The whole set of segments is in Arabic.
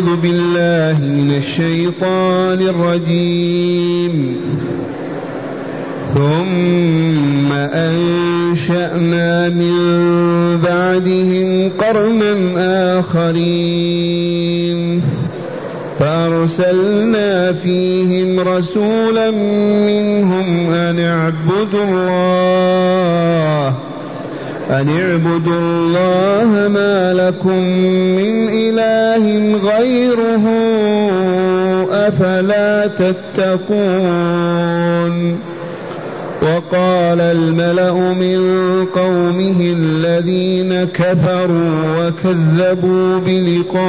أعوذ بالله من الشيطان الرجيم. ثم أنشأنا من بعدهم قرنا آخرين. فأرسلنا فيهم رسولا منهم أن اعبدوا الله أن اعبدوا الله ما لكم من إله غيره أفلا تتقون. وقال الملأ من قومه الذين كفروا وكذبوا بلقاء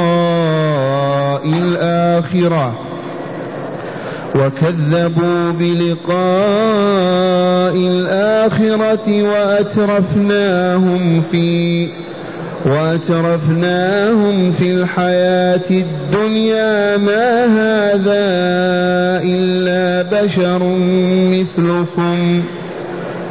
الآخرة وكذبوا بلقاء الآخرة وأترفناهم في وأترفناهم في الحياة الدنيا ما هذا إلا بشر مثلكم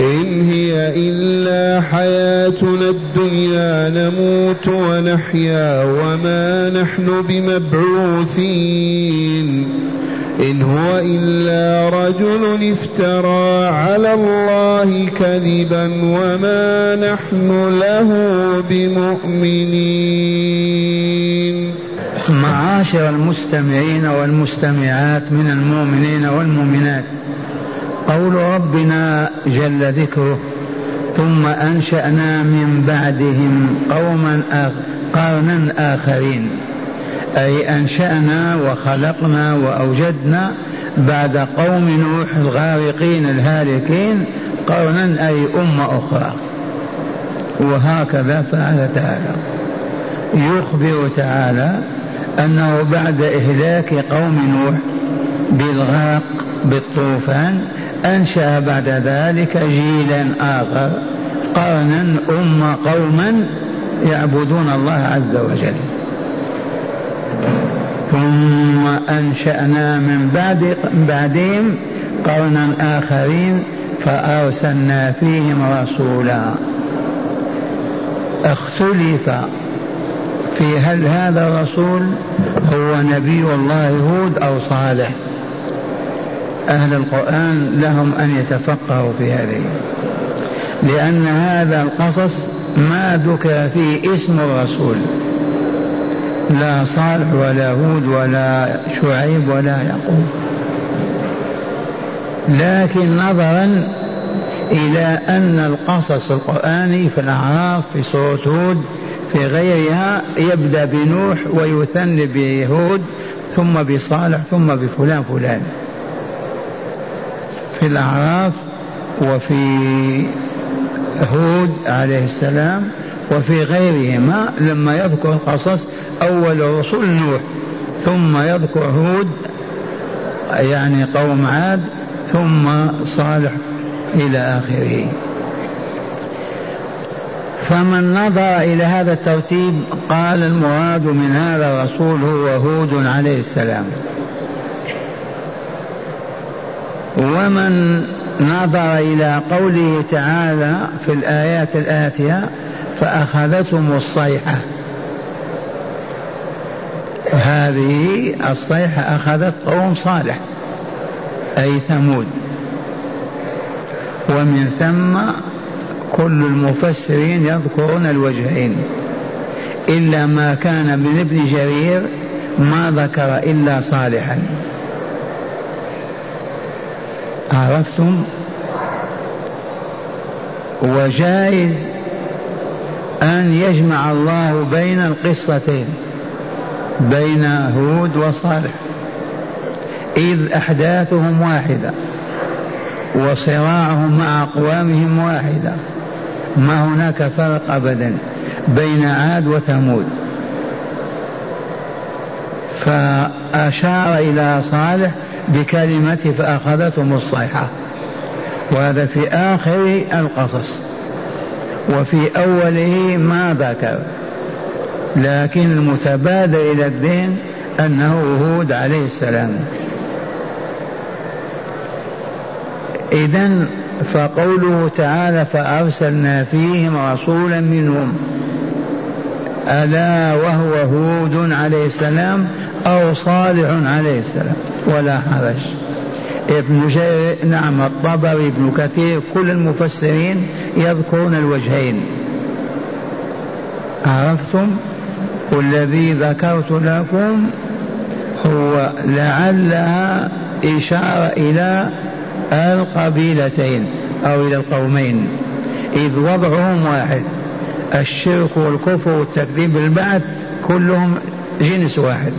إن هي إلا حياتنا الدنيا نموت ونحيا وما نحن بمبعوثين. إن هو إلا رجل افترى على الله كذبا وما نحن له بمؤمنين. معاشر المستمعين والمستمعات من المؤمنين والمؤمنات. قول ربنا جل ذكره ثم أنشأنا من بعدهم قوما قرنا آخرين أي أنشأنا وخلقنا وأوجدنا بعد قوم نوح الغارقين الهالكين قرنا أي أمة أخرى. وهكذا فعل تعالى. يخبر تعالى أنه بعد إهلاك قوم نوح بالغرق بالطوفان أنشأ بعد ذلك جيلا آخر قرنا أم قوما يعبدون الله عز وجل. ثم أنشأنا من بعد بعدهم قرنا آخرين فأرسلنا فيهم رسولا. اختلف في هل هذا الرسول هو نبي الله هود أو صالح؟ أهل القرآن لهم أن يتفقهوا في هذه. لأن هذا القصص ما ذكر فيه اسم الرسول. لا صالح ولا هود ولا شعيب ولا يعقوب. لكن نظرا إلى أن القصص القرآني في الأعراف في سورة هود في غيرها يبدأ بنوح ويثني بهود ثم بصالح ثم بفلان فلان. في الأعراف وفي هود عليه السلام وفي غيرهما لما يذكر القصص أول رسول نوح ثم يذكر هود يعني قوم عاد ثم صالح إلى آخره. فمن نظر إلى هذا الترتيب قال المراد من هذا الرسول هو هود عليه السلام. ومن نظر إلى قوله تعالى في الآيات الآتية فأخذتهم الصيحة. هذه الصيحة أخذت قوم صالح أي ثمود. ومن ثم كل المفسرين يذكرون الوجهين. إلا ما كان من ابن جرير ما ذكر إلا صالحا. عرفتم؟ وجائز أن يجمع الله بين القصتين بين هود وصالح إذ أحداثهم واحدة وصراعهم مع أقوامهم واحدة. ما هناك فرق أبدا بين عاد وثمود. فأشار إلى صالح بكلمته فأخذتهم الصيحة. وهذا في آخر القصص. وفي أوله ما ذكر لكن المتبادر إلى الذهن أنه هود عليه السلام. إذا فقوله تعالى فأرسلنا فيهم رسولا منهم. ألا وهو هود عليه السلام أو صالح عليه السلام ولا حرج ابن جرير نعم الطبري ابن كثير كل المفسرين يذكرون الوجهين. عرفتم؟ والذي ذكرت لكم هو لعلها إشارة إلى القبيلتين أو إلى القومين. إذ وضعهم واحد الشرك والكفر والتكذيب بالبعث كلهم جنس واحد.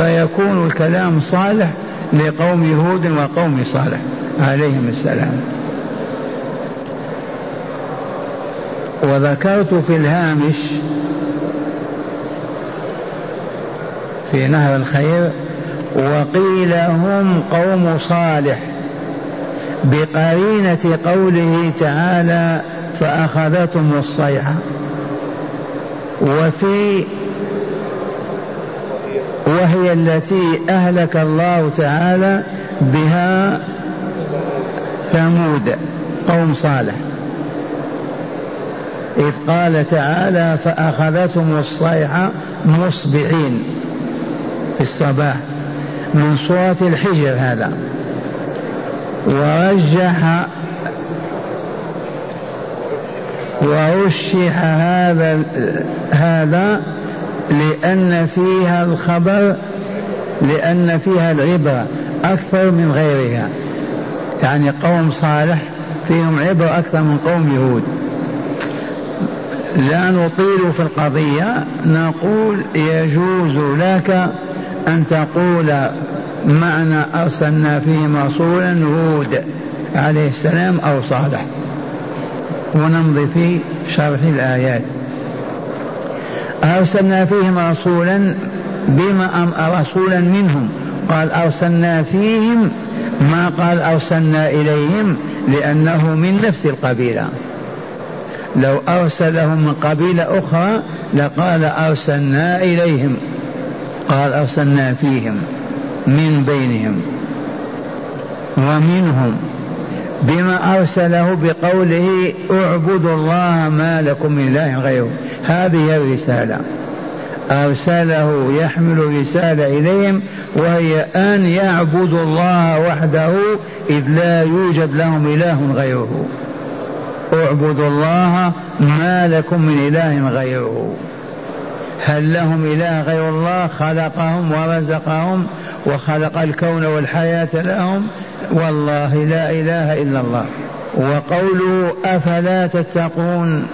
فيكون الكلام صالح لقوم هود وقوم صالح. عليهم السلام. وذكرت في الهامش في نهر الخير وقيل هم قوم صالح بقرينة قوله تعالى فأخذتهم الصيحة. وفي وهي التي أهلك الله تعالى بها ثمود قوم صالح. إذ قال تعالى فأخذتهم الصيحة مصبحين في الصباح من سورة الحجر هذا. ورجح ورشح هذا هذا لأن فيها الخبر لأن فيها العبرة أكثر من غيرها. يعني قوم صالح فيهم عبرة أكثر من قوم يهود. لا نطيل في القضية نقول يجوز لك أن تقول معنى أرسلنا فيهم رسولا هود عليه السلام أو صالح. ونمضي في شرح الآيات. أرسلنا فيهم رسولا بما رسولا منهم. قال أرسلنا فيهم ما قال أرسلنا إليهم لأنه من نفس القبيلة. لو أرسلهم من قبيلة أخرى لقال أرسلنا إليهم. قال أرسلنا فيهم من بينهم ومنهم بما أرسله بقوله اعبدوا الله ما لكم من إله غيره. هذه الرسالة. أرسله يحمل رسالة إليهم وهي أن يعبدوا الله وحده إذ لا يوجد لهم إله غيره. اعبدوا الله ما لكم من إله غيره. هل لهم إله غير الله؟ خلقهم ورزقهم وخلق الكون والحياة لهم. والله لا إله إلا الله. وقوله أفلا تتقون؟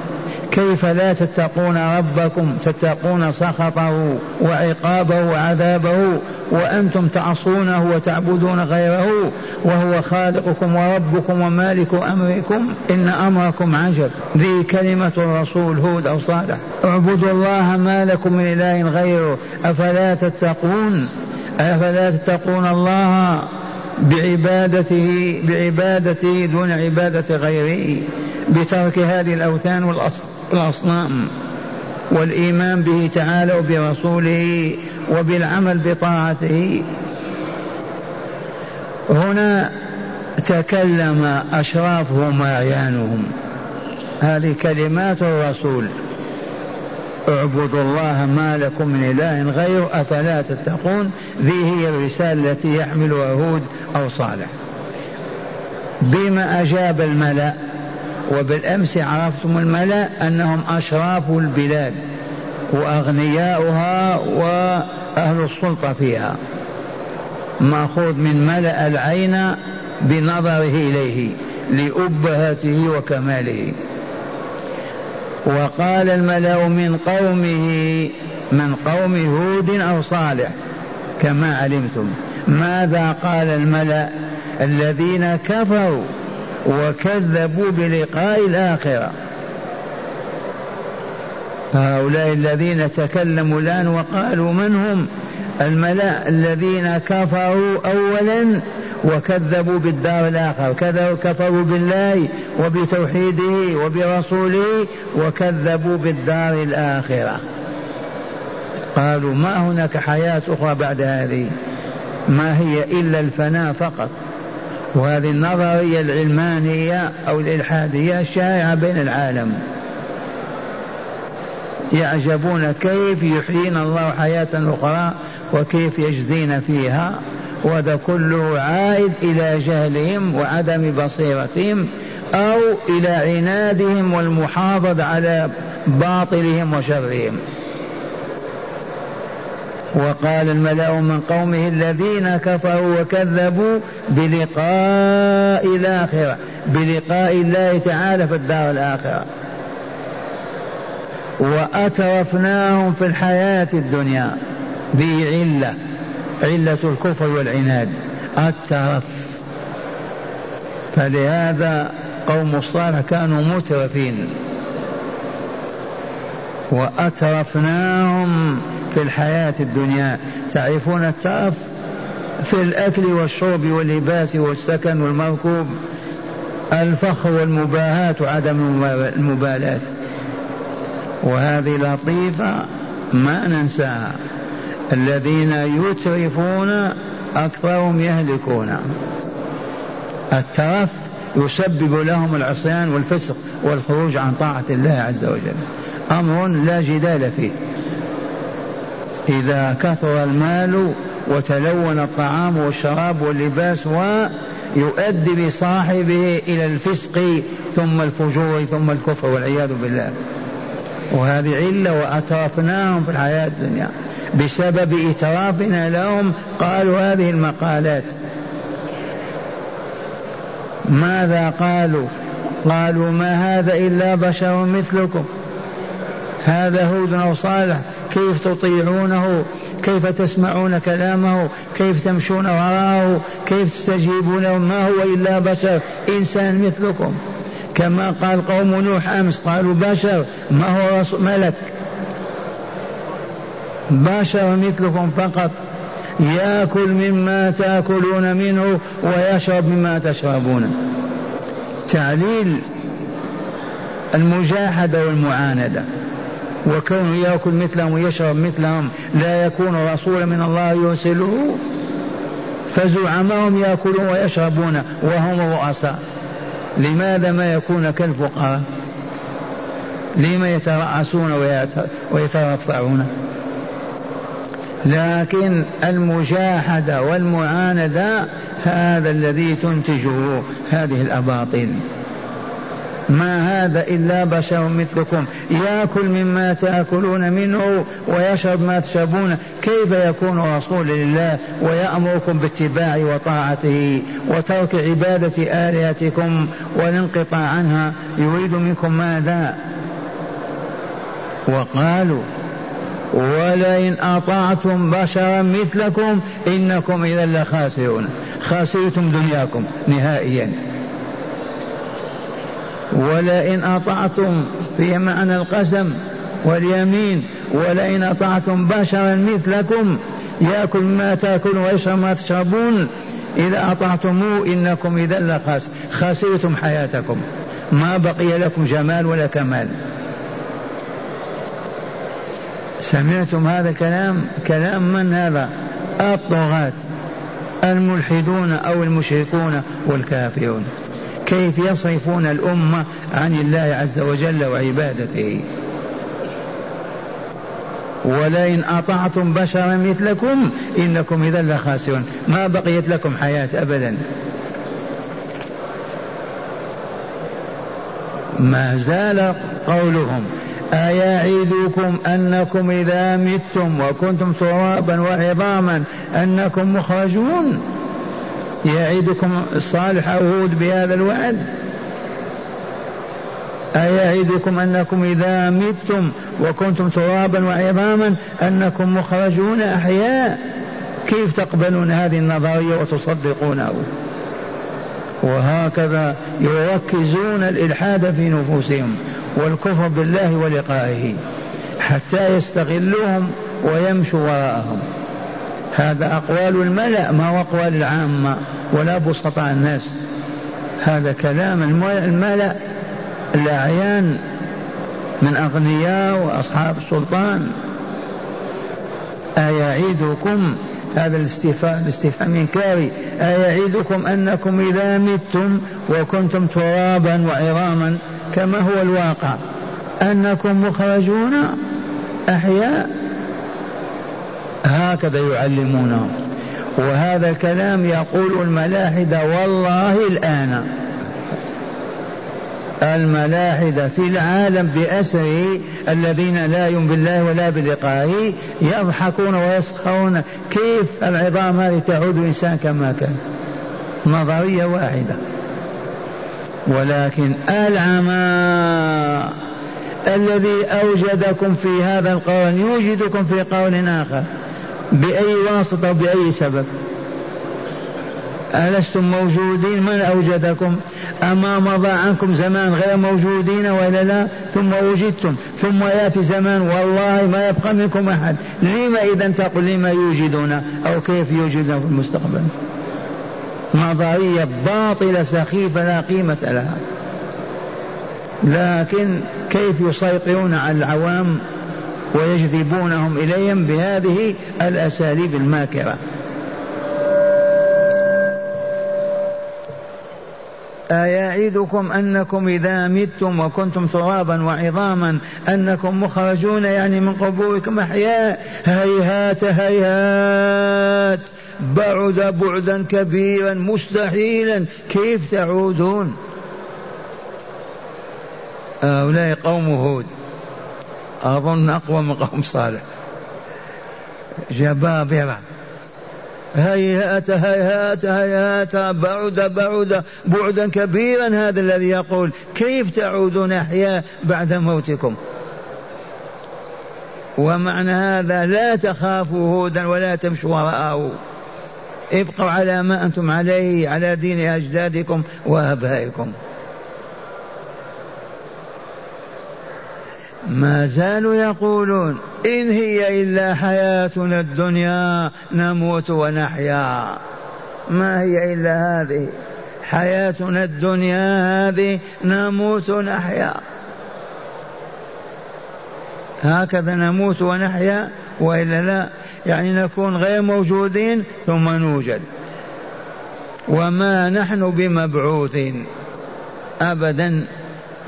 كيف لا تتقون ربكم تتقون سخطه وعقابه وعذابه وأنتم تعصونه وتعبدون غيره وهو خالقكم وربكم ومالك أمركم إن أمركم عجب. ذي كلمة الرسول هود أو صالح. اعبدوا الله ما لكم من إله غيره أفلا تتقون؟ أفلا تتقون الله بعبادته بعبادته دون عبادة غيره؟ بترك هذه الأوثان والأصنام والإيمان به تعالى وبرسوله وبالعمل بطاعته. هنا تكلم أشرافهم وأعيانهم. هذه كلمات الرسول. اعبدوا الله ما لكم من إله غيره أفلا تتقون؟ ذي هي الرسالة التي يحملها هود أو صالح. بما أجاب الملأ وبالأمس عرفتم الملأ أنهم أشراف البلاد وأغنياؤها وأهل السلطة فيها. مأخوذ من ملأ العين بنظره إليه لأبهته وكماله. وقال الملأ من قومه من قوم هود أو صالح كما علمتم. ماذا قال الملأ؟ الذين كفروا وكذبوا بلقاء الآخرة. هؤلاء الذين تكلموا الآن وقالوا من هم؟ الملأ الذين كفروا أولا وكذبوا بالدار الآخرة كفروا بالله وبتوحيده وبرسوله وكذبوا بالدار الآخرة. قالوا ما هناك حياة أخرى بعد هذه؟ ما هي إلا الفناء فقط. وهذه النظرية العلمانية أو الإلحادية شائعة بين العالم. يعجبون كيف يحيينا الله حياة أخرى وكيف يجزين فيها وهذا كله عائد إلى جهلهم وعدم بصيرتهم أو إلى عنادهم والمحافظة على باطلهم وشرهم. وقال الملأ من قومه الذين كفروا وكذبوا بلقاء الآخرة بلقاء الله تعالى في الدار الآخرة. وأترفناهم في الحياة الدنيا ذي علة علة الكفر والعناد. الترف فلهذا قوم الصالح كانوا مترفين. وأترفناهم في الحياة الدنيا تعرفون الترف في الأكل والشرب واللباس والسكن والمركوب الفخر والمباهاة وعدم المبالاة. وهذه لطيفة ما ننساها. الذين يترفون أكثرهم يهلكون. الترف يسبب لهم العصيان والفسق والخروج عن طاعة الله عز وجل. أمر لا جدال فيه. إذا كثر المال وتلون الطعام والشراب واللباس ويؤدي بصاحبه إلى الفسق ثم الفجور ثم الكفر والعياذ بالله. وهذه علة وأترفناهم في الحياة الدنيا بسبب إترافنا لهم قالوا هذه المقالات. ماذا قالوا؟ قالوا ما هذا إلا بشر مثلكم. هذا هود أو صالح. كيف تطيعونه؟ كيف تسمعون كلامه؟ كيف تمشون وراءه؟ كيف تستجيبون ما هو إلا بشر إنسان مثلكم. كما قال قوم نوح أمس قالوا بشر ما هو ملك. بشر مثلكم فقط. يأكل مما تأكلون منه ويشرب مما تشربون. تعليل المجاهدة والمعاندة. وكونه يأكل مثلهم ويشرب مثلهم لا يكون رسولا من الله يرسله. فزعمهم يأكلون ويشربون وهم رؤساء. لماذا ما يكون كالفقراء؟ لما يترأسون ويترفعون؟ لكن المجاهدة والمعاندة هذا الذي تنتجه هذه الأباطيل. ما هذا إلا بشر مثلكم. يأكل مما تأكلون منه ويشرب ما تشربون. كيف يكون رسول لله ويأمركم باتباع وطاعته وترك عبادة آلهتكم والانقطاع عنها؟ يريد منكم ماذا؟ وقالوا ولئن أطعتم بشرا مثلكم إنكم إذا لخاسرون. خاسرتم دنياكم نهائيا. ولئن أطعتم في معنى القسم واليمين ولئن أطعتم بشرا مثلكم يأكل ما تأكلون ويشرب ما تشربون. إذا أطعتموه إنكم إذا لخاس خسرتم حياتكم. ما بقي لكم جمال ولا كمال. سمعتم هذا الكلام؟ كلام من هذا؟ الطغاة الملحدون أو المشركون والكافرون. كيف يصرفون الأمة عن الله عز وجل وعبادته؟ ولئن أطعتم بشرا مثلكم إنكم إذا لخاسرون. ما بقيت لكم حياة أبدا. ما زال قولهم أيعدكم أنكم إذا متم وكنتم ترابا وعظاما أنكم مخرجون؟ يعدكم صالح هود بهذا الوعد؟ أيعدكم أنكم إذا متم وكنتم ترابا وعظاما أنكم مخرجون أحياء؟ كيف تقبلون هذه النظرية وتصدقونه وهكذا يركزون الإلحاد في نفوسهم والكفر بالله ولقائه حتى يستغلوهم ويمشوا وراءهم. هذا أقوال الملأ ما هو أقوال العامة ولا بسطاء الناس. هذا كلام الملأ الأعيان من أغنياء وأصحاب السلطان. أيعيدكم؟ هذا الاستفهام الاستفهام إنكاري. أيعيدكم أنكم إذا متم وكنتم ترابا وعظاما كما هو الواقع أنكم مخرجون أحياء هكذا يعلمونهم وهذا الكلام يقول الملاحدة والله الآن. الملاحدة في العالم بأسره الذين لا يؤمن بالله ولا بلقائه يضحكون ويسخرون. كيف العظام هذه تعود الإنسان كما كان؟ نظرية واحدة. ولكن العمى الذي أوجدكم في هذا القرن يوجدكم في قرن آخر. بأي واسطة وبأي سبب. ألستم موجودين؟ من أوجدكم؟ أما مضى عنكم زمان غير موجودين ولا لا؟ ثم وجدتم. ثم يأتي زمان والله ما يبقى منكم أحد. لما إذا تقول لما يوجدون؟ أو كيف يوجدون في المستقبل؟ نظرية باطلة سخيفة لا قيمة لها. لكن كيف يسيطرون على العوام؟ ويجذبونهم إليهم بهذه الأساليب الماكرة. أيعدكم أنكم إذا متم وكنتم ترابا وعظاما أنكم مخرجون يعني من قبوركم أحياء. هيهات هيهات. بعد بعدا كبيرا مستحيلا. كيف تعودون؟ هؤلاء قوم هود. أظن أقوى من قوم صالح. جبابرة هيهات هيهات هيهات بعد بعد بعدا كبيرا هذا الذي يقول كيف تعودون أحياء بعد موتكم؟ ومعنى هذا لا تخافوا هودا ولا تمشوا وراءه. ابقوا على ما أنتم عليه على دين أجدادكم وآبائكم. ما زالوا يقولون إن هي إلا حياتنا الدنيا نموت ونحيا. ما هي إلا هذه؟ حياتنا الدنيا هذه نموت ونحيا. هكذا نموت ونحيا وإلا لا؟ يعني نكون غير موجودين ثم نوجد. وما نحن بمبعوثين. ابدا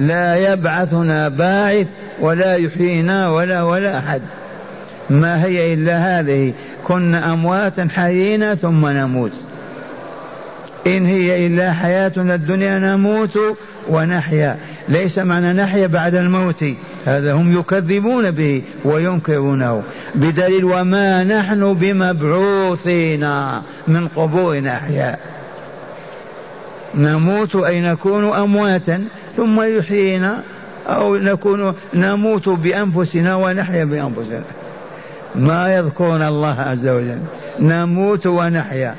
لا يبعثنا باعث ولا يحيينا ولا ولا أحد. ما هي إلا هذه. كنا أمواتا حيينا ثم نموت. إن هي إلا حياتنا الدنيا نموت ونحيا. ليس معنى نحيا بعد الموت. هذا هم يكذبون به وينكرونه. بدليل وما نحن بمبعوثين من قبورنا أحياء. نموت أي نكون أمواتا ثم يحيينا أو نكون نموت بأنفسنا ونحيا بأنفسنا. ما يذكرون الله عز وجل. نموت ونحيا.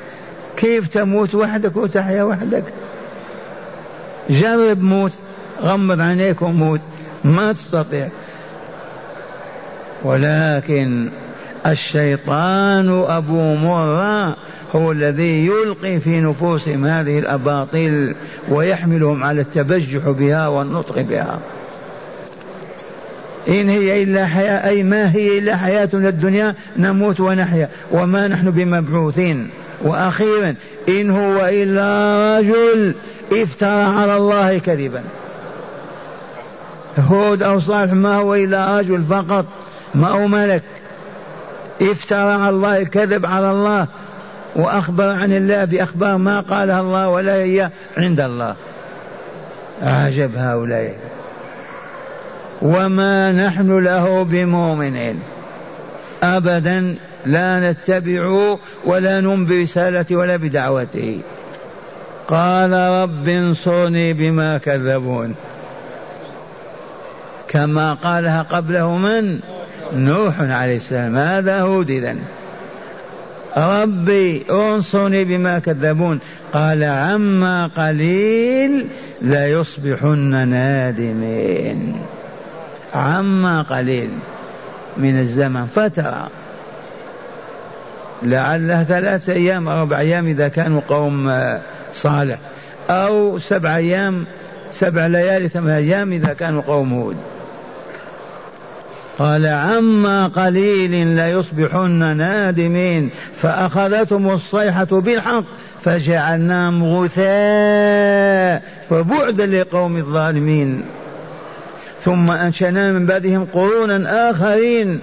كيف تموت وحدك وتحيا وحدك؟ جرب موت غمض عينيك وموت. ما تستطيع. ولكن الشيطان أبو مرة هو الذي يلقي في نفوسهم هذه الأباطيل ويحملهم على التبجح بها والنطق بها. إن هي إلا حياة أي ما هي إلا حياتنا الدنيا نموت ونحيا. وما نحن بمبعوثين. وأخيرا إن هو إلا رجل افترى على الله كذبا. هود أو صالح ما هو إلا رجل فقط ما هو ملك. افترى على الله الكذب على الله وأخبر عن الله بأخبار ما قالها الله ولا هي عند الله. عجب هؤلاء. وما نحن له بمؤمنين. أبدا لا نتبعه ولا نؤمن برسالته ولا بدعوته. قال رب انصرني بما كذبون. كما قالها قبله من؟ نوح عليه السلام. هذا هود إذن. ربي انصرني بما كذبون. قال عما قليل ليصبحن نادمين. عما قليل من الزمن فترة لعله ثلاثة أيام أو أربع أيام إذا كانوا قوم صالح. أو سبع أيام سبع ليالي ثمان أيام إذا كانوا قوم هود. قال عما قليل ليصبحن نادمين. فأخذتهم الصيحة بالحق فجعلناهم غثاء فبعدا لقوم الظالمين. ثم أنشأنا من بعدهم قرونا آخرين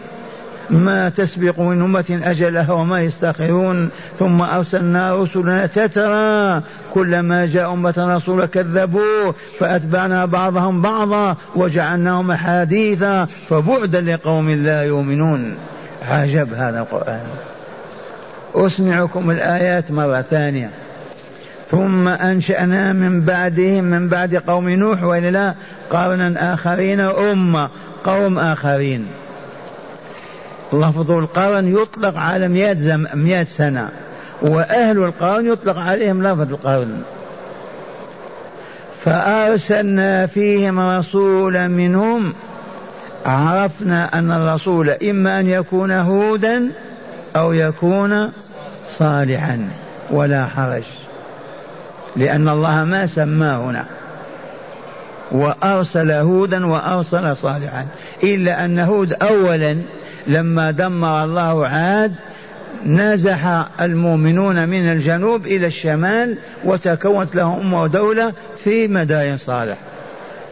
ما تسبق من أمة أجلها وما يستأخرون. ثم أرسلنا رسلنا تترى. كلما جاء أمة رسول كذبوه. فأتبعنا بعضهم بعضا وجعلناهم أحاديثا. فبعدا لقوم لا يؤمنون. عجب هذا القرآن. أسمعكم الآيات مرة ثانية. ثم أنشأنا من بعدهم من بعد قوم نوح وإلا قرنا آخرين أمة قوم آخرين. لفظ القرن يطلق على مئة, زم... مئة سنة وأهل القرن يطلق عليهم لفظ القرن. فأرسلنا فيهم رسولا منهم عرفنا أن الرسول إما أن يكون هودا أو يكون صالحا ولا حرج. لأن الله ما سماه هنا. وأرسل هودا وأرسل صالحا. إلا أن هود أولا لما دمر الله عاد نزح المؤمنون من الجنوب إلى الشمال وتكونت لهم أمة ودولة في مدائن صالح.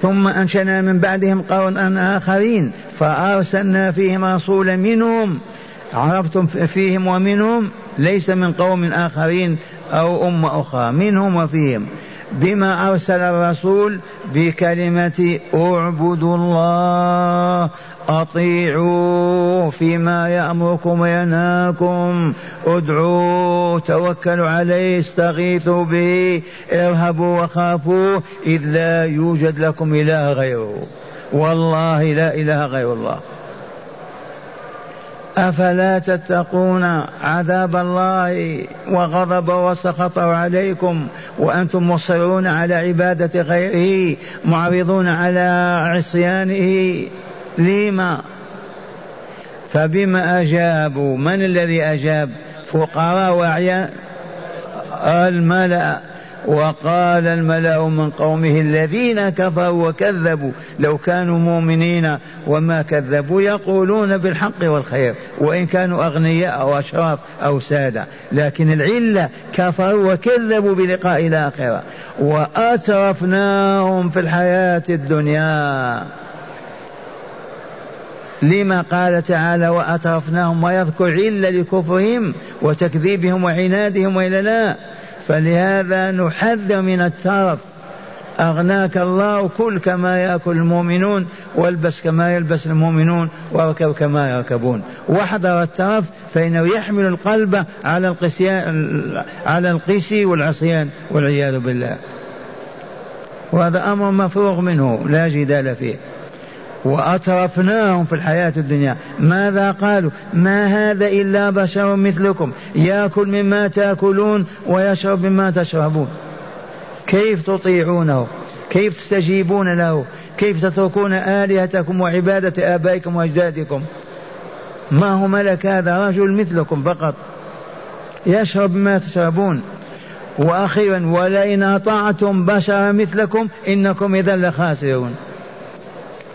ثم أنشأنا من بعدهم قوما آخرين فأرسلنا فيهم رسولا منهم. عرفتم فيهم ومنهم؟ ليس من قوم آخرين. أو أمة أخرى منهم وفيهم. بما أرسل الرسول بكلمة اعبدوا الله أطيعوا فيما يأمركم وينهاكم. ادعوا توكلوا عليه استغيثوا به ارهبوا وخافوا إذ لا يوجد لكم إله غيره. والله لا إله غير الله. أفلا تتقون عذاب الله وغضب وسخط عليكم وأنتم مصرون على عبادة غيره معرضون على عصيانه. لما؟ فبما أجابوا؟ من الذي أجاب؟ فقراء وأعيان؟ الملأ. وقال الملأ من قومه الذين كفروا وكذبوا لو كانوا مؤمنين وما كذبوا يقولون بالحق والخير وإن كانوا أغنياء أو أشراف أو سادة. لكن العلة كفروا وكذبوا بلقاء الآخرة. وأترفناهم في الحياة الدنيا. لما قال تعالى وأترفناهم ويذكر علة لكفرهم وتكذيبهم وعنادهم وإلا لا. فلهذا نحذر من الترف. أغناك الله كل كما يأكل المؤمنون والبس كما يلبس المؤمنون واركب كما يركبون. واحذر الترف فإنه يحمل القلب على القسيان على القسي والعصيان والعياذ بالله. وهذا أمر مفروغ منه لا جدال فيه. وأترفناهم في الحياة الدنيا. ماذا قالوا؟ ما هذا إلا بشر مثلكم. يأكل مما تأكلون ويشرب مما تشربون. كيف تطيعونه؟ كيف تستجيبون له؟ كيف تتركون آلهتكم وعبادة آبائكم وأجدادكم؟ ما هو ملك هذا رجل مثلكم فقط. يشرب ما تشربون. وأخيرا ولئن أطعتم بشرا مثلكم إنكم إذا لخاسرون.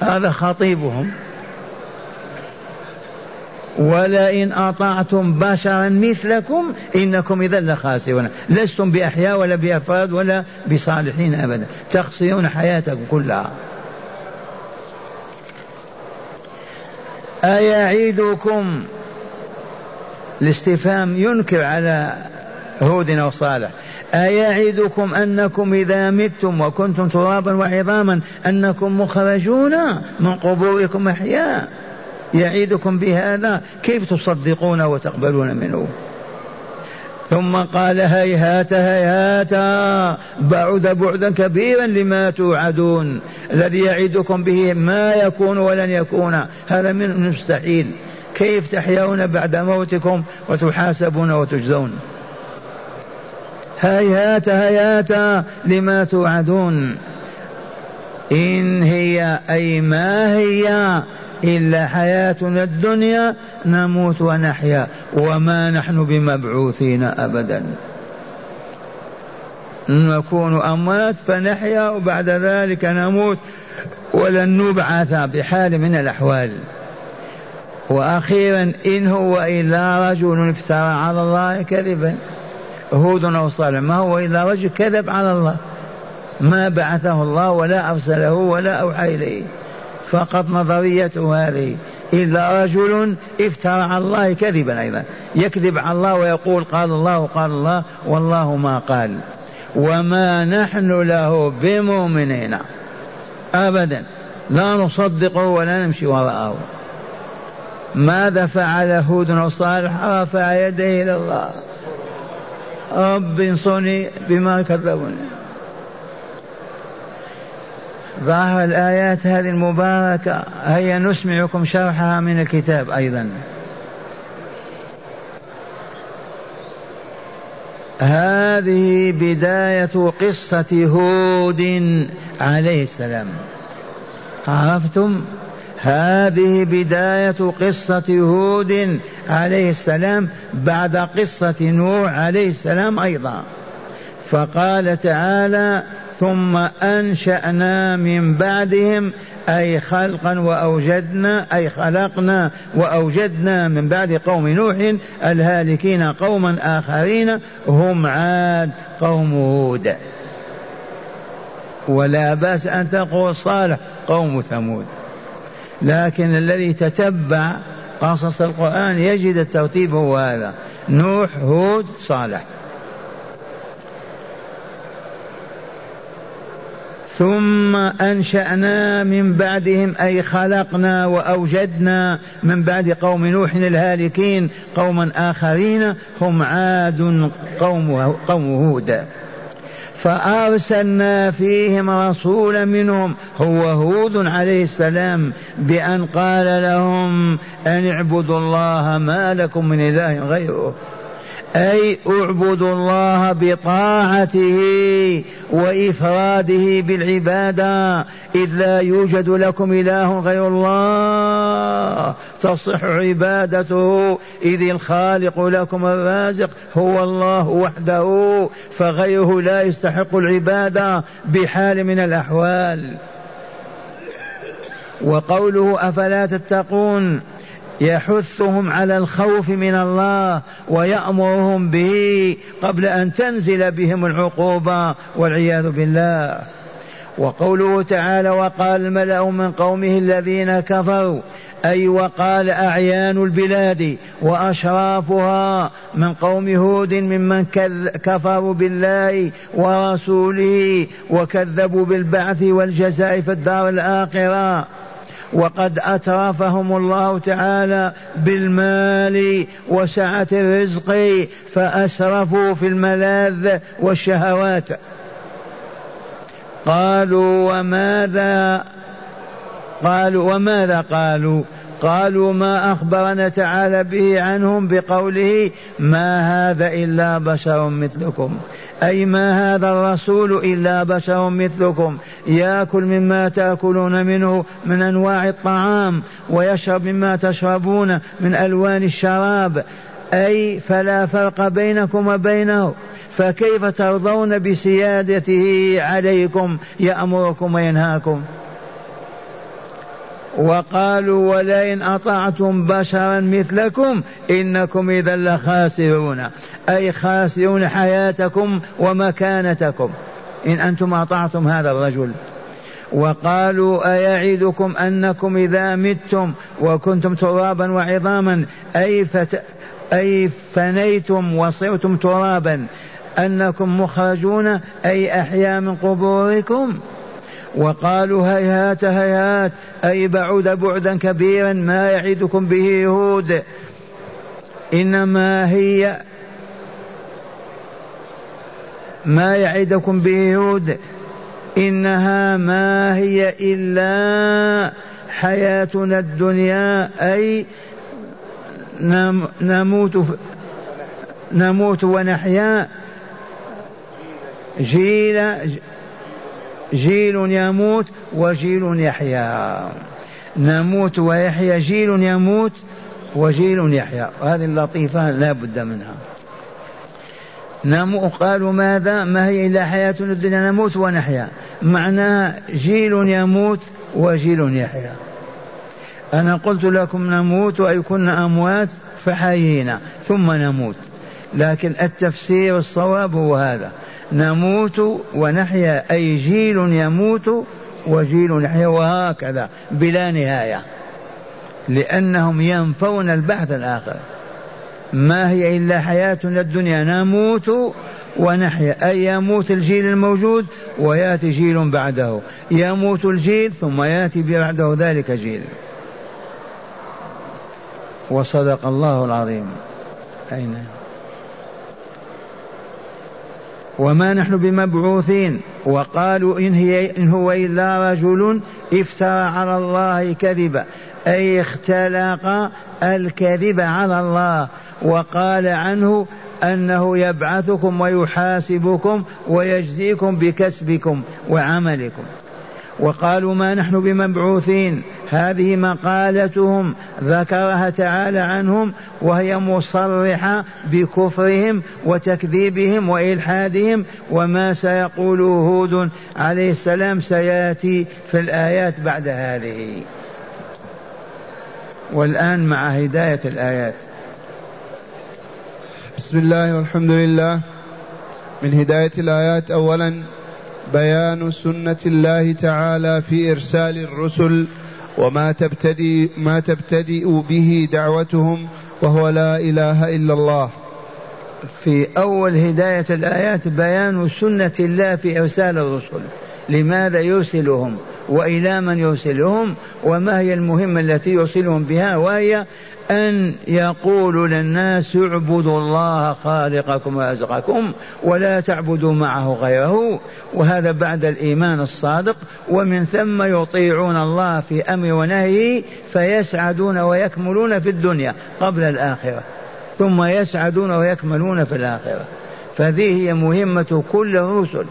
هذا خطيبهم. ولئن أطعتم بشرا مثلكم إنكم إذا لخاسرون. لستم بأحياء ولا بأفراد ولا بصالحين أبدا. تخسرون حياتكم كلها. أيعيدكم؟ الاستفهام ينكر على هود أو صالح. أيعدكم أنكم إذا متم وكنتم ترابا وعظاما أنكم مخرجون من قبوركم أحياء؟ يعيدكم بهذا. كيف تصدقون وتقبلون منه؟ ثم قال هيهات هيهات بعد بعدا كبيرا لما توعدون. الذي يعدكم به ما يكون ولن يكون. هذا من المستحيل. كيف تحيون بعد موتكم وتحاسبون وتجزون؟ هيهات هيهات لما توعدون. إن هي أي ما هي إلا حياتنا الدنيا نموت ونحيا وما نحن بمبعوثين أبدا. نكون أموات فنحيا وبعد ذلك نموت ولن نبعث بحال من الأحوال. وأخيرا إن هو إلا رجل افترى على الله كذبا. هود أو صالح. ما هو إلا رجل كذب على الله. ما بعثه الله ولا أرسله ولا أوحى إليه. فقط نظريته هذه. إلا رجل افترى على الله كذبا أيضا. يكذب على الله ويقول قال الله قال الله والله ما قال. وما نحن له بمؤمنين. أبدا. لا نصدقه ولا نمشي وراءه. ماذا فعل هود وصالح رفع يديه إلى الله. رب انصرني بما كذبوني. ظاهر الآيات هذه المباركة هيا نسمعكم شرحها من الكتاب أيضا. هذه بداية قصة هود عليه السلام. عرفتم؟ هذه بداية قصة هود عليه السلام بعد قصة نوح عليه السلام أيضا. فقال تعالى ثم أنشأنا من بعدهم أي خلقا وأوجدنا أي خلقنا وأوجدنا من بعد قوم نوح الهالكين قوما آخرين هم عاد قوم هود. ولا بأس أن تقول صالح قوم ثمود. لكن الذي تتبع قصص القرآن يجد الترتيب هو هذا. نوح هود صالح. ثم أنشأنا من بعدهم أي خلقنا وأوجدنا من بعد قوم نوح الهالكين قوما آخرين هم عاد قوم قوم هود. فأرسلنا فيهم رسولا منهم هو هود عليه السلام بأن قال لهم أن اعبدوا الله ما لكم من إله غيره. أي اعبدوا الله بطاعته وإفراده بالعبادة إذ لا يوجد لكم إله غير الله. تصح عبادته إذ الخالق لكم الرازق هو الله وحده. فغيره لا يستحق العبادة بحال من الأحوال. وقوله أفلا تتقون؟ يحثهم على الخوف من الله ويأمرهم به قبل أن تنزل بهم العقوبة والعياذ بالله. وقوله تعالى وقال الملأ من قومه الذين كفروا أي وقال أعيان البلاد وأشرافها من قوم هود ممن كفروا بالله ورسوله وكذبوا بالبعث والجزاء في الدار الآخرة. وقد أترفهم الله تعالى بالمال وسعة الرزق فأسرفوا في الملاذ والشهوات. قالوا وماذا قالوا وماذا قالوا؟ قالوا ما أخبرنا تعالى به عنهم بقوله ما هذا إلا بشر مثلكم. أي ما هذا الرسول إلا بشر مثلكم. يأكل مما تأكلون منه من أنواع الطعام ويشرب مما تشربون من ألوان الشراب. أي فلا فرق بينكم وبينه. فكيف ترضون بسيادته عليكم؟ يأمركم وينهاكم. وقالوا ولئن أطعتم بشرا مثلكم إنكم إذا لخاسرون. أي خاسرون حياتكم ومكانتكم. إن أنتم أطعتم هذا الرجل وقالوا أيعدكم أنكم إذا متم وكنتم ترابا وعظاما؟ أي, فت أي فنيتم وصرتم ترابا أنكم مخرجون؟ أي أحيا من قبوركم؟ وقالوا هيهات هيهات. أي بعد بعدا كبيرا ما يعدكم به يهود. إنما هي ما يعدكم به هود إنها ما هي إلا حياتنا الدنيا أي نموت نموت ونحيا. جيل جيل يموت وجيل يحيا. نموت ويحيا جيل يموت وجيل يحيا. هذه اللطيفة لا بد منها. نمو قالوا ماذا؟ ما هي إلا حياتنا الدنيا نموت ونحيا. معناها جيل يموت وجيل يحيا. أنا قلت لكم نموت أي كنا أموات فحيينا ثم نموت. لكن التفسير الصواب هو هذا. نموت ونحيا أي جيل يموت وجيل يحيا وهكذا بلا نهاية. لأنهم ينفون البحث الآخر. ما هي إلا حياتنا الدنيا نموت ونحيا. أي يموت الجيل الموجود ويأتي جيل بعده. يموت الجيل ثم يأتي بعده ذلك جيل. وصدق الله العظيم. أين؟ وما نحن بمبعوثين. وقالوا إن, هي إن هو إلا رجل افترى على الله كذبا. أي اختلق الكذب على الله. وقال عنه أنه يبعثكم ويحاسبكم ويجزيكم بكسبكم وعملكم. وقالوا ما نحن بمبعوثين؟ هذه مقالتهم ذكرها تعالى عنهم وهي مصرحة بكفرهم وتكذيبهم وإلحادهم وما سيقوله هود عليه السلام سيأتي في الآيات بعد هذه. والآن مع هداية الآيات. بسم الله والحمد لله من هداية الآيات أولا بيان سنة الله تعالى في إرسال الرسل وما تبتدي ما تبتدئ به دعوتهم وهو لا إله إلا الله في أول هداية الآيات بيان سنة الله في إرسال الرسل لماذا يرسلهم وإلى من يرسلهم وما هي المهمة التي يرسلهم بها وهي أن يقولوا للناس اعبدوا الله خالقكم ورازقكم ولا تعبدوا معه غيره وهذا بعد الإيمان الصادق ومن ثم يطيعون الله في أمر ونهيه فيسعدون ويكملون في الدنيا قبل الآخرة ثم يسعدون ويكملون في الآخرة. فذه هي مهمة كل الرسل.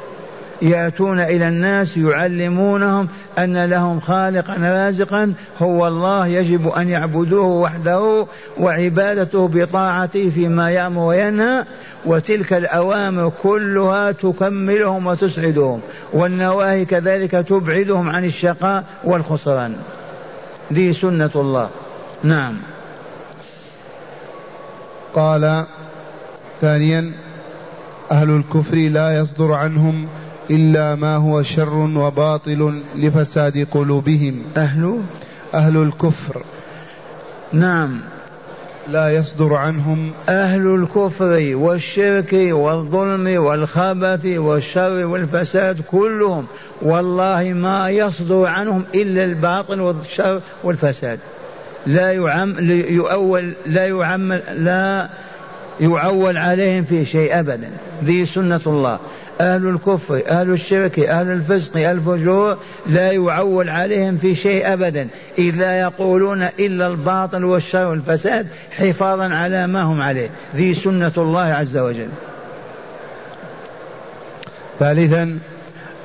يأتون إلى الناس يعلمونهم أن لهم خالقا رازقا هو الله يجب أن يعبدوه وحده وعبادته بطاعته فيما يأمر وينهى. وتلك الأوامر كلها تكملهم وتسعدهم والنواهي كذلك تبعدهم عن الشقاء والخسران. دي سنة الله. نعم. قال ثانيا أهل الكفر لا يصدر عنهم إلا ما هو شر وباطل لفساد قلوبهم. أهل؟ أهل الكفر. نعم. لا يصدر عنهم. أهل الكفر والشرك والظلم والخبث والشر والفساد كلهم والله ما يصدر عنهم إلا الباطل والشر والفساد. لا يعم يؤول لا يعمل لا يعول عليهم في شيء أبدا. ذي سنة الله. أهل الكفر أهل الشرك أهل الفسق الفجور لا يعول عليهم في شيء أبدا إذا يقولون إلا الباطل والشر والفساد حفاظا على ما هم عليه. ذي سنة الله عز وجل. ثالثا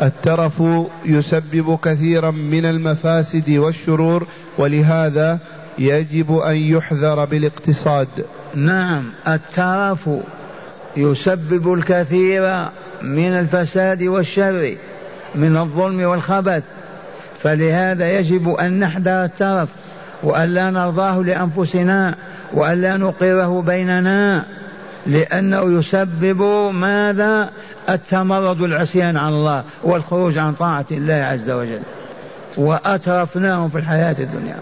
الترف يسبب كثيرا من المفاسد والشرور ولهذا يجب أن يحذر بالاقتصاد. نعم الترف يسبب الكثير من الفساد والشر من الظلم والخبث. فلهذا يجب أن نحذر الترف وأن لا نرضاه لأنفسنا وأن لا نقره بيننا لأنه يسبب ماذا؟ التمرد والعصيان على الله والخروج عن طاعة الله عز وجل. وأترفناهم في الحياة الدنيا.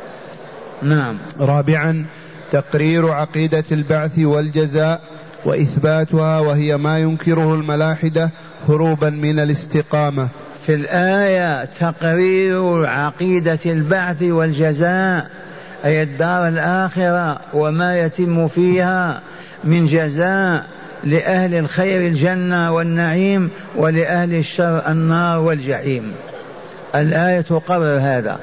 نعم. رابعا تقرير عقيدة البعث والجزاء. وإثباتها وهي ما ينكره الملاحدة هروبا من الاستقامة. في الآية تقرير عقيدة البعث والجزاء أي الدار الآخرة وما يتم فيها من جزاء لأهل الخير الجنة والنعيم ولأهل الشر النار والجحيم. الآية تقرر هذا.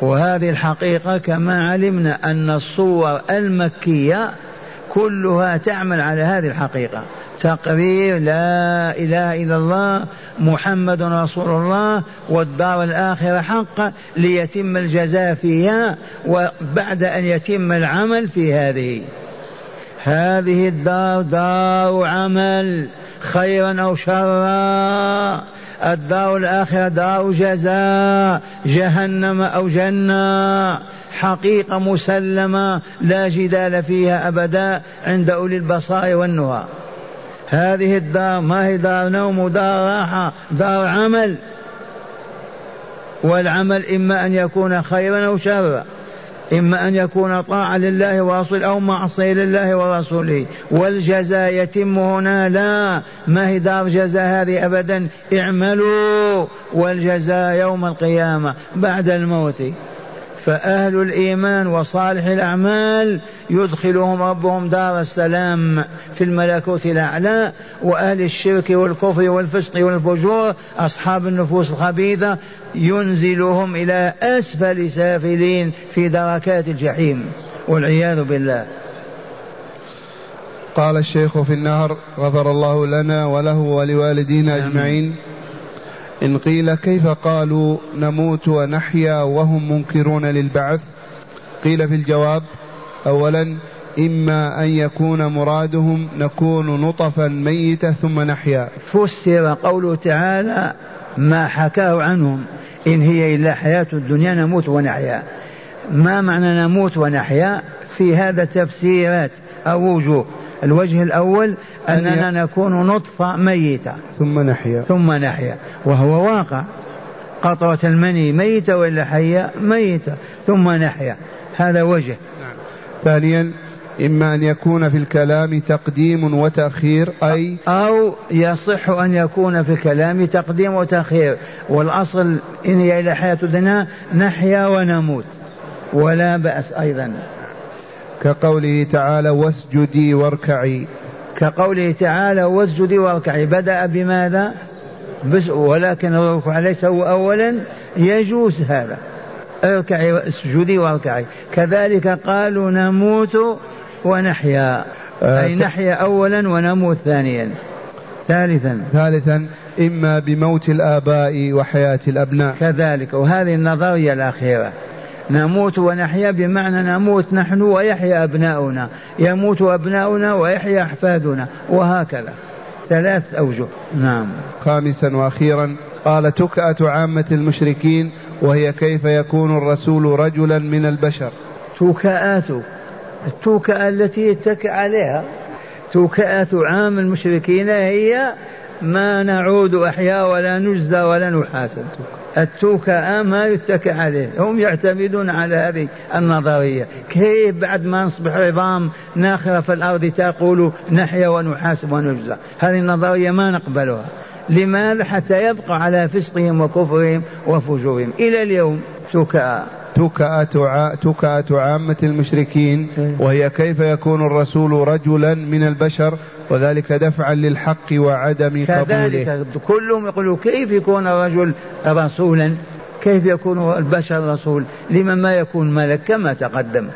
وهذه الحقيقة كما علمنا أن الصور المكية كلها تعمل على هذه الحقيقة. تقرير لا إله إلا الله محمد رسول الله والدار الآخرة حق ليتم الجزاء فيها وبعد أن يتم العمل في هذه. هذه الدار دار عمل خيرا أو شرا. الدار الآخرة دار جزاء جهنم أو جنة. حقيقة مسلمة لا جدال فيها أبدا عند أولي البصائر والنهى هذه الدار ما هي دار نوم ودار راحة دار عمل. والعمل إما أن يكون خيرا أو شرا إما أن يكون طاعة لله ورسوله أو معصية لله ورسوله. والجزاء يتم هنا؟ لا. ما هي دار جزاء هذه أبدا؟ اعملوا. والجزاء يوم القيامة بعد الموت. فأهل الإيمان وصالح الأعمال يدخلهم ربهم دار السلام في الملكوت الأعلى وأهل الشرك والكفر والفسق والفجور أصحاب النفوس الخبيثة ينزلهم إلى أسفل سافلين في دركات الجحيم والعياذ بالله. قال الشيخ في النهر غفر الله لنا وله ولوالدينا أجمعين. إن قيل كيف قالوا نموت ونحيا وهم منكرون للبعث؟ قيل في الجواب أولا إما أن يكون مرادهم نكون نطفا ميتة ثم نحيا. فسر قوله تعالى ما حكاه عنهم إن هي إلا حياة الدنيا نموت ونحيا. ما معنى نموت ونحيا؟ في هذا تفسيرات أو وجوه. الوجه الأول أننا نكون نطفة ميتة. ثم نحيا. ثم نحيا. وهو واقع. قطرة المني ميتة ولا حية ميتة. ثم نحيا. هذا وجه. نعم. ثانيا إما أن يكون في الكلام تقديم وتأخير أي أو يصح أن يكون في الكلام تقديم وتأخير. والأصل إن هي إلى حياة الدنيا نحيا ونموت. ولا بأس أيضا. كقوله تعالى واسجدي واركعي. كقوله تعالى واسجدي واركعي. بدأ بماذا؟ بس ولكن الركوع ليس هو أولا يجوز هذا. اركعي اسجدي واركعي. كذلك قالوا نموت ونحيا. آه، أي نحيا أولا ونموت ثانيا. ثالثا. ثالثا إما بموت الآباء وحياة الأبناء. كذلك. وهذه النظرية الأخيرة. نموت ونحيا بمعنى نموت نحن ويحيا أبناؤنا يموت أبناؤنا ويحيا أحفادنا وهكذا. ثلاث أوجه. نعم. خامسا وأخيرا قال تكأة عامة المشركين وهي كيف يكون الرسول رجلا من البشر؟ تكأات التوكأة التي يتكئ عليها توكأة عام المشركين هي ما نعود أحياء ولا نجزى ولا نحاسب. التوكأ ما يتكئ عليه. هم يعتمدون على هذه النظرية. كيف بعد ما نصبح عظام ناخرة في الأرض تقول نحيا ونحاسب ونجزى؟ هذه النظرية ما نقبلها. لماذا؟ حتى يبقى على فسقهم وكفرهم وفجورهم. إلى اليوم تكأ تكأة تكأة عامة المشركين إيه. وهي كيف يكون الرسول رجلا من البشر وذلك دفعا للحق وعدم قبوله. كذلك كلهم يقولوا كيف يكون الرجل رسولا؟ كيف يكون البشر رسول؟ لمن ما يكون ملك كما تقدم.